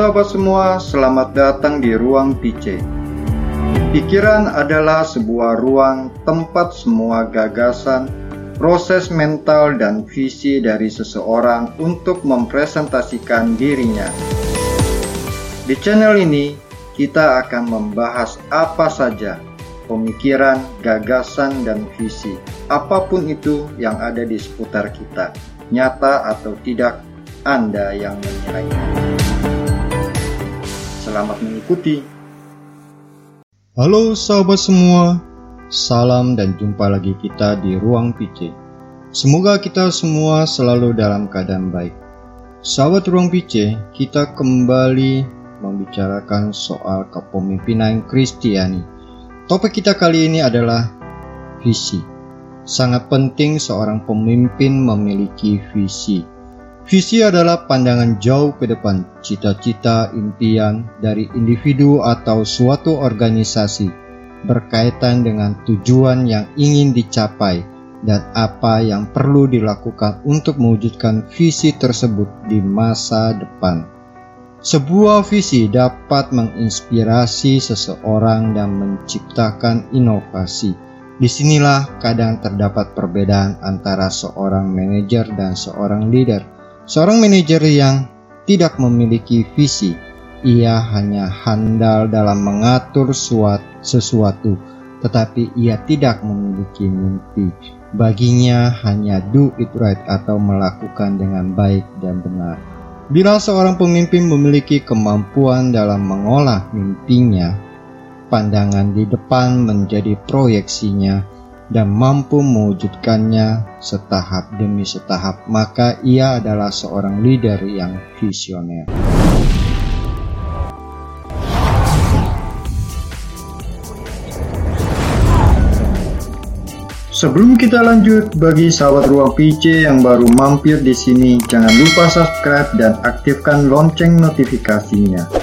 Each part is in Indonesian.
sahabat semua, selamat datang di Ruang PC. Pikiran adalah sebuah ruang tempat semua gagasan, proses mental, dan visi dari seseorang untuk mempresentasikan dirinya. Di channel ini, kita akan membahas apa saja pemikiran, gagasan, dan visi, apa pun itu yang ada di seputar kita, nyata atau tidak, Anda yang menilainya. Selamat mengikuti. Halo sahabat semua, salam dan jumpa lagi kita di Ruang PC. Semoga kita semua selalu dalam keadaan baik. Sahabat Ruang PC, kita kembali membicarakan soal kepemimpinan Kristiani. Topik kita kali ini adalah visi. Sangat penting seorang pemimpin memiliki visi Visi adalah pandangan jauh ke depan, cita-cita, impian dari individu atau suatu organisasi berkaitan dengan tujuan yang ingin dicapai dan apa yang perlu dilakukan untuk mewujudkan visi tersebut di masa depan. Sebuah visi dapat menginspirasi seseorang dan menciptakan inovasi. Di sinilah kadang terdapat perbedaan antara seorang manajer dan seorang leader Seorang manajer yang tidak memiliki visi, ia hanya handal dalam mengatur sesuatu, tetapi ia tidak memiliki mimpi. Baginya hanya do it right atau melakukan dengan baik dan benar. Bila seorang pemimpin memiliki kemampuan dalam mengolah mimpinya, pandangan di depan menjadi proyeksinya, dan mampu mewujudkannya setahap demi setahap, maka ia adalah seorang leader yang visioner. Sebelum kita lanjut, bagi sahabat ruang PC yang baru mampir di sini, jangan lupa subscribe dan aktifkan lonceng notifikasinya.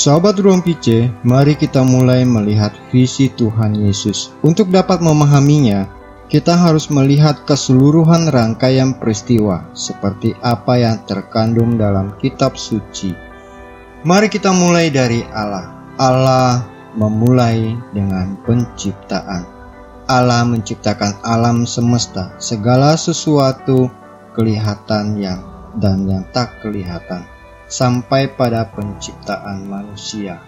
Sahabat Ruang PC, mari kita mulai melihat visi Tuhan Yesus. Untuk dapat memahaminya, kita harus melihat keseluruhan rangkaian peristiwa seperti apa yang terkandung dalam kitab suci. Mari kita mulai dari Allah. Allah memulai dengan penciptaan. Allah menciptakan alam semesta, segala sesuatu kelihatan yang dan yang tak kelihatan sampai pada penciptaan manusia.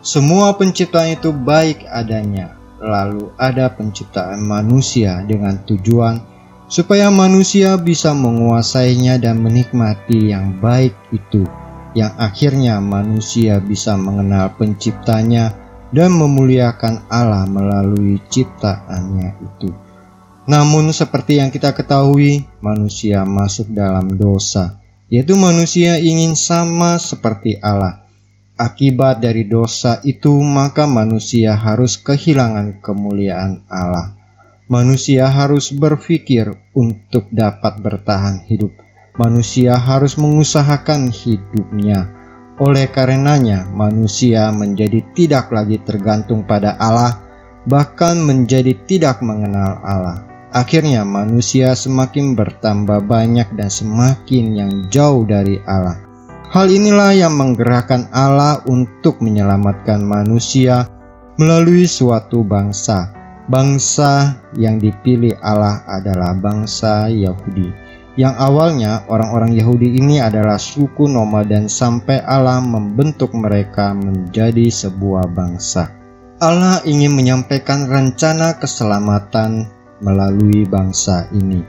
Semua penciptaan itu baik adanya, lalu ada penciptaan manusia dengan tujuan supaya manusia bisa menguasainya dan menikmati yang baik itu, yang akhirnya manusia bisa mengenal penciptanya dan memuliakan Allah melalui ciptaannya itu. Namun seperti yang kita ketahui, manusia masuk dalam dosa yaitu manusia ingin sama seperti Allah. Akibat dari dosa itu, maka manusia harus kehilangan kemuliaan Allah. Manusia harus berpikir untuk dapat bertahan hidup. Manusia harus mengusahakan hidupnya. Oleh karenanya, manusia menjadi tidak lagi tergantung pada Allah, bahkan menjadi tidak mengenal Allah. Akhirnya manusia semakin bertambah banyak dan semakin yang jauh dari Allah. Hal inilah yang menggerakkan Allah untuk menyelamatkan manusia melalui suatu bangsa. Bangsa yang dipilih Allah adalah bangsa Yahudi. Yang awalnya orang-orang Yahudi ini adalah suku nomaden sampai Allah membentuk mereka menjadi sebuah bangsa. Allah ingin menyampaikan rencana keselamatan melalui bangsa ini.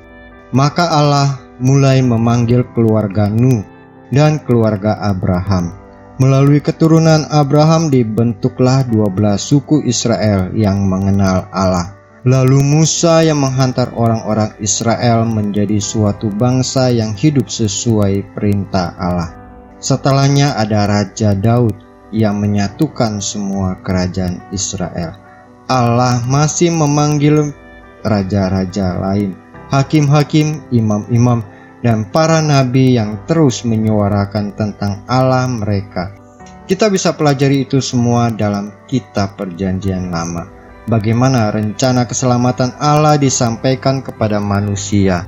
Maka Allah mulai memanggil keluarga Nuh dan keluarga Abraham. Melalui keturunan Abraham dibentuklah dua belas suku Israel yang mengenal Allah. Lalu Musa yang menghantar orang-orang Israel menjadi suatu bangsa yang hidup sesuai perintah Allah. Setelahnya ada Raja Daud yang menyatukan semua kerajaan Israel. Allah masih memanggil raja-raja lain, hakim-hakim, imam-imam, dan para nabi yang terus menyuarakan tentang Allah mereka. Kita bisa pelajari itu semua dalam kitab Perjanjian Lama. Bagaimana rencana keselamatan Allah disampaikan kepada manusia.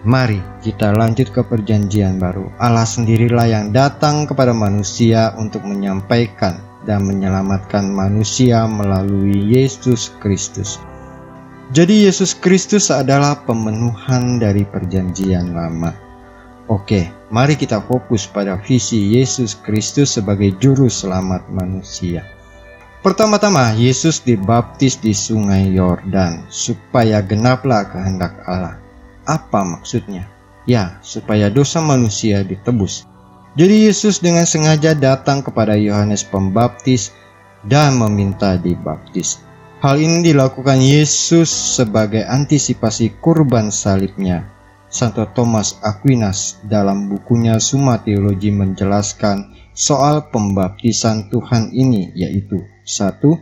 Mari kita lanjut ke perjanjian baru. Allah sendirilah yang datang kepada manusia untuk menyampaikan dan menyelamatkan manusia melalui Yesus Kristus. Jadi Yesus Kristus adalah pemenuhan dari perjanjian lama. Oke, mari kita fokus pada visi Yesus Kristus sebagai juru selamat manusia. Pertama-tama, Yesus dibaptis di sungai Yordan supaya genaplah kehendak Allah. Apa maksudnya? Ya, supaya dosa manusia ditebus. Jadi Yesus dengan sengaja datang kepada Yohanes Pembaptis dan meminta dibaptis. Hal ini dilakukan Yesus sebagai antisipasi kurban salibnya. Santo Thomas Aquinas dalam bukunya Summa Theologi menjelaskan soal pembaptisan Tuhan ini yaitu satu,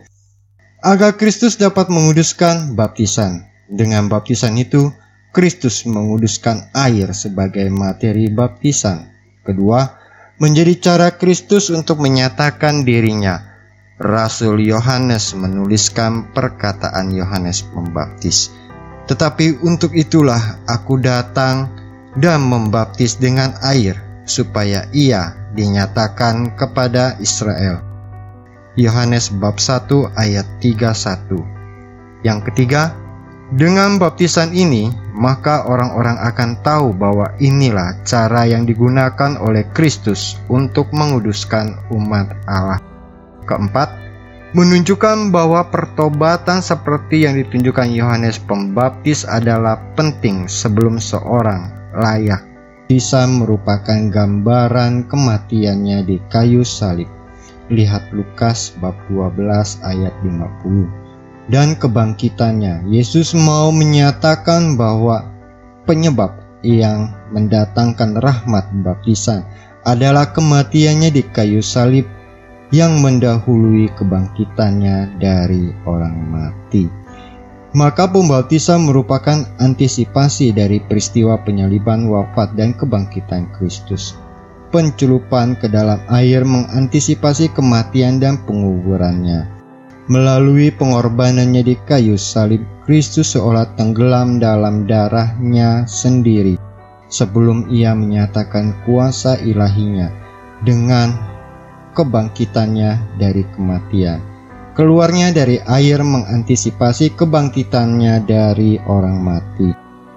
agar Kristus dapat menguduskan baptisan. Dengan baptisan itu, Kristus menguduskan air sebagai materi baptisan. Kedua, menjadi cara Kristus untuk menyatakan dirinya. Rasul Yohanes menuliskan perkataan Yohanes Pembaptis. Tetapi untuk itulah aku datang dan membaptis dengan air supaya ia dinyatakan kepada Israel. Yohanes bab 1 ayat 31. Yang ketiga, dengan baptisan ini, maka orang-orang akan tahu bahwa inilah cara yang digunakan oleh Kristus untuk menguduskan umat Allah. Keempat, menunjukkan bahwa pertobatan seperti yang ditunjukkan Yohanes Pembaptis adalah penting sebelum seorang layak bisa merupakan gambaran kematiannya di kayu salib. Lihat Lukas bab 12 ayat 50 dan kebangkitannya. Yesus mau menyatakan bahwa penyebab yang mendatangkan rahmat baptisan adalah kematiannya di kayu salib yang mendahului kebangkitannya dari orang mati. Maka pembaptisan merupakan antisipasi dari peristiwa penyaliban, wafat, dan kebangkitan Kristus. Pencelupan ke dalam air mengantisipasi kematian dan penguburannya Melalui pengorbanannya di kayu salib, Kristus seolah tenggelam dalam darahnya sendiri sebelum ia menyatakan kuasa ilahinya dengan kebangkitannya dari kematian. Keluarnya dari air mengantisipasi kebangkitannya dari orang mati.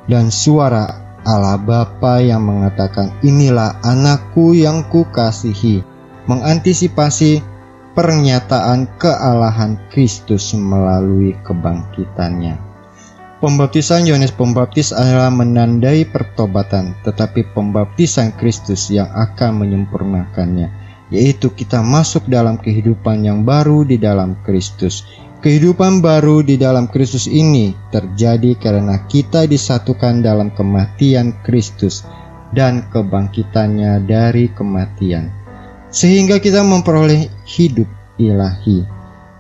Dan suara Allah Bapa yang mengatakan inilah anakku yang kukasihi mengantisipasi pernyataan kealahan Kristus melalui kebangkitannya. Pembaptisan Yohanes Pembaptis adalah menandai pertobatan, tetapi pembaptisan Kristus yang akan menyempurnakannya, yaitu kita masuk dalam kehidupan yang baru di dalam Kristus. Kehidupan baru di dalam Kristus ini terjadi karena kita disatukan dalam kematian Kristus dan kebangkitannya dari kematian sehingga kita memperoleh hidup ilahi.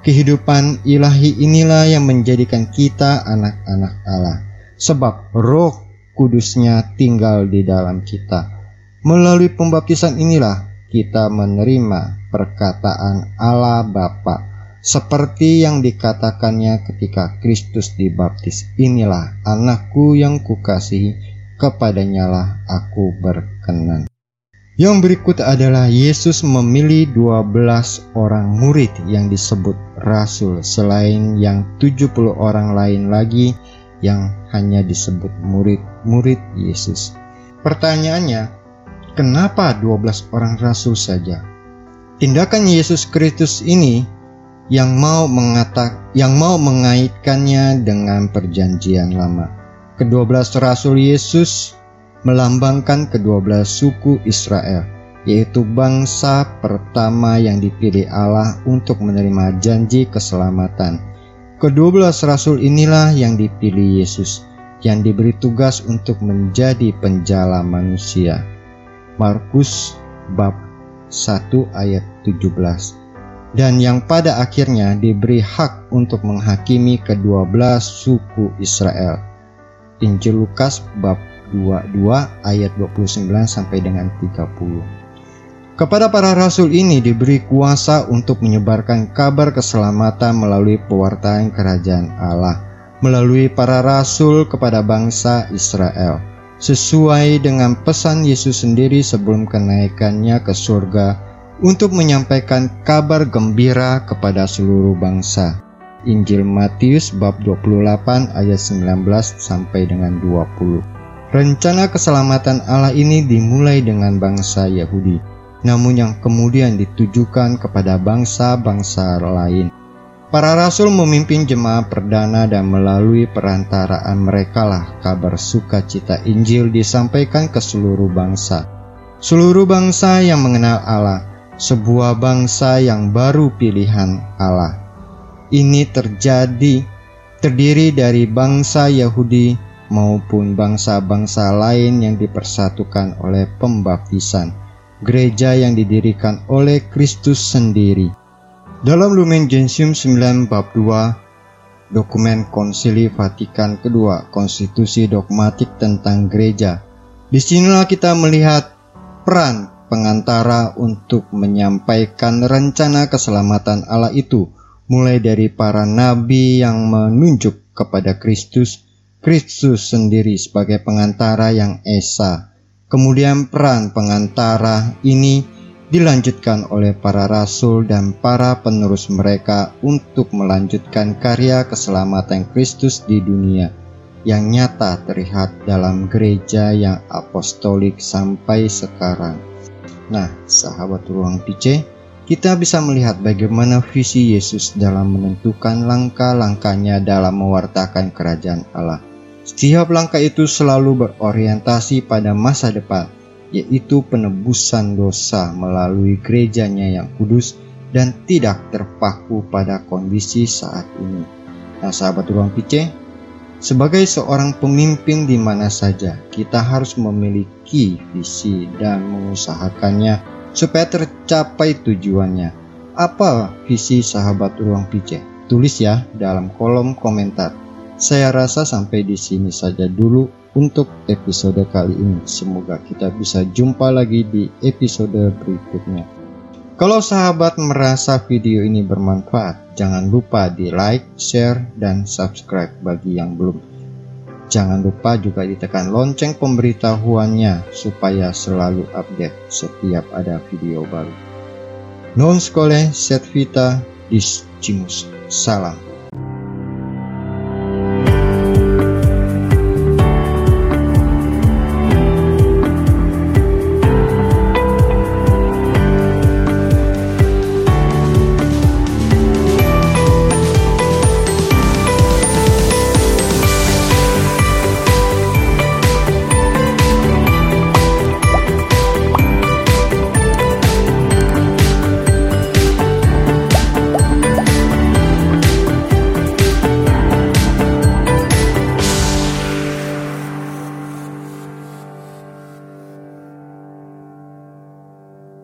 Kehidupan ilahi inilah yang menjadikan kita anak-anak Allah, sebab Roh Kudusnya tinggal di dalam kita. Melalui pembaptisan inilah kita menerima perkataan Allah Bapa, seperti yang dikatakannya ketika Kristus dibaptis. Inilah anakku yang kukasihi, kepadanyalah aku berkenan. Yang berikut adalah Yesus memilih 12 orang murid yang disebut rasul selain yang 70 orang lain lagi yang hanya disebut murid-murid Yesus. Pertanyaannya, kenapa 12 orang rasul saja? Tindakan Yesus Kristus ini yang mau mengatak yang mau mengaitkannya dengan perjanjian lama. Kedua belas rasul Yesus melambangkan kedua belas suku Israel, yaitu bangsa pertama yang dipilih Allah untuk menerima janji keselamatan. Kedua belas rasul inilah yang dipilih Yesus, yang diberi tugas untuk menjadi penjala manusia. Markus bab 1 ayat 17 dan yang pada akhirnya diberi hak untuk menghakimi kedua belas suku Israel. Injil Lukas bab 22 ayat 29 sampai dengan 30. Kepada para rasul ini diberi kuasa untuk menyebarkan kabar keselamatan melalui pewartaan kerajaan Allah, melalui para rasul kepada bangsa Israel. Sesuai dengan pesan Yesus sendiri sebelum kenaikannya ke surga untuk menyampaikan kabar gembira kepada seluruh bangsa. Injil Matius bab 28 ayat 19 sampai dengan 20. Rencana keselamatan Allah ini dimulai dengan bangsa Yahudi, namun yang kemudian ditujukan kepada bangsa-bangsa lain. Para rasul memimpin jemaat perdana dan melalui perantaraan merekalah kabar sukacita Injil disampaikan ke seluruh bangsa. Seluruh bangsa yang mengenal Allah, sebuah bangsa yang baru pilihan Allah. Ini terjadi terdiri dari bangsa Yahudi maupun bangsa-bangsa lain yang dipersatukan oleh pembaptisan, gereja yang didirikan oleh Kristus sendiri dalam Lumen Gentium 9 bab 2, dokumen Konsili Vatikan kedua, konstitusi dogmatik tentang gereja. Di sinilah kita melihat peran pengantara untuk menyampaikan rencana keselamatan Allah itu, mulai dari para nabi yang menunjuk kepada Kristus, Kristus sendiri sebagai pengantara yang esa. Kemudian peran pengantara ini dilanjutkan oleh para rasul dan para penerus mereka untuk melanjutkan karya keselamatan Kristus di dunia yang nyata terlihat dalam gereja yang apostolik sampai sekarang. Nah, sahabat ruang PC, kita bisa melihat bagaimana visi Yesus dalam menentukan langkah-langkahnya dalam mewartakan kerajaan Allah. Setiap langkah itu selalu berorientasi pada masa depan, yaitu penebusan dosa melalui gerejanya yang kudus dan tidak terpaku pada kondisi saat ini. Nah, sahabat ruang PC, sebagai seorang pemimpin di mana saja, kita harus memiliki visi dan mengusahakannya supaya tercapai tujuannya. Apa visi sahabat ruang PC? Tulis ya dalam kolom komentar. Saya rasa sampai di sini saja dulu untuk episode kali ini. Semoga kita bisa jumpa lagi di episode berikutnya. Kalau sahabat merasa video ini bermanfaat, jangan lupa di like, share, dan subscribe bagi yang belum. Jangan lupa juga ditekan lonceng pemberitahuannya supaya selalu update setiap ada video baru. Non skole set vita discimus. Salam.